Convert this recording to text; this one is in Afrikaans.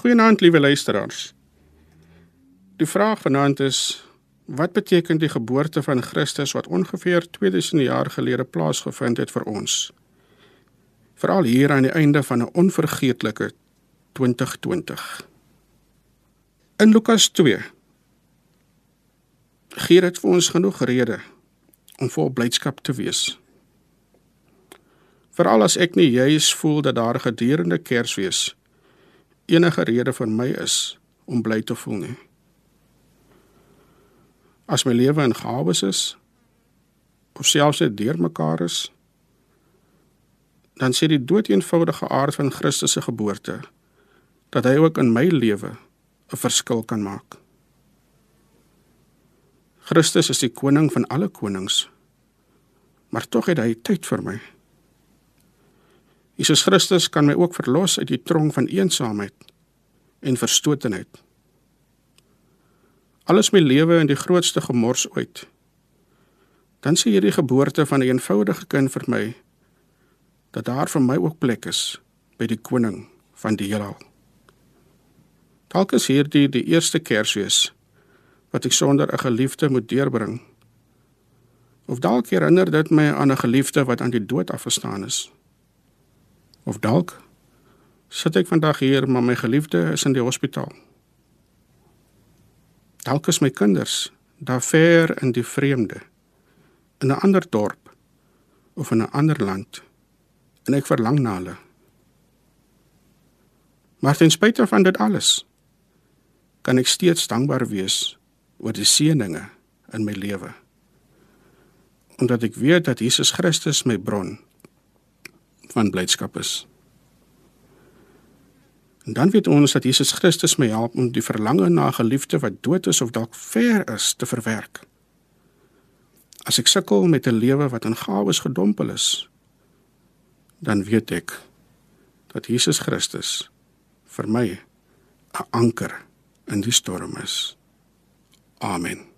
Goeienaand, liewe luisteraars. Die vraag vanaand is: wat beteken die geboorte van Christus wat ongeveer 2000 jaar gelede plaasgevind het vir ons? Veral hier aan die einde van 'n onvergeetlike 2020. In Lukas 2 gee dit vir ons genoeg rede om vol blydskap te wees. Veral as ek nie juis voel dat daar gedurende Kersfees enige rede vir my is om bly te voel nie. As my lewe in gawes is of selfs net deurmekaar is, dan sê die doeteenvoudige aard van Christus se geboorte dat hy ook in my lewe 'n verskil kan maak. Christus is die koning van alle konings, maar tog het hy tyd vir my. Jesus Christus kan my ook verlos uit die tronk van eensaamheid en verstotenheid. Alles my lewe in die grootste gemors ooit. Dan sê hierdie geboorte van 'n eenvoudige kind vir my dat daar vir my ook plek is by die koning van die heelal. Dalk is hierdie die eerste Kersfees wat ek sonder 'n geliefde moet deurbring. Of dalk herinner dit my aan 'n geliefde wat aan die dood afgestaan is. Of dalk sit ek vandag hier maar my geliefde is in die hospitaal. Dalk is my kinders daar ver in die vreemde in 'n ander dorp of in 'n ander land en ek verlang na hulle. Maar ten spyte van dit alles kan ek steeds dankbaar wees oor die seëninge in my lewe. Omdat ek weet dat Jesus Christus my bron van blydskap is. En dan weet ons dat Jesus Christus my help om die verlange na 'n geliefde wat dood is of dalk ver is te verwerk. As ek sukkel met 'n lewe wat in gawes gedompel is, dan weet ek dat Jesus Christus vir my 'n anker in die storm is. Amen.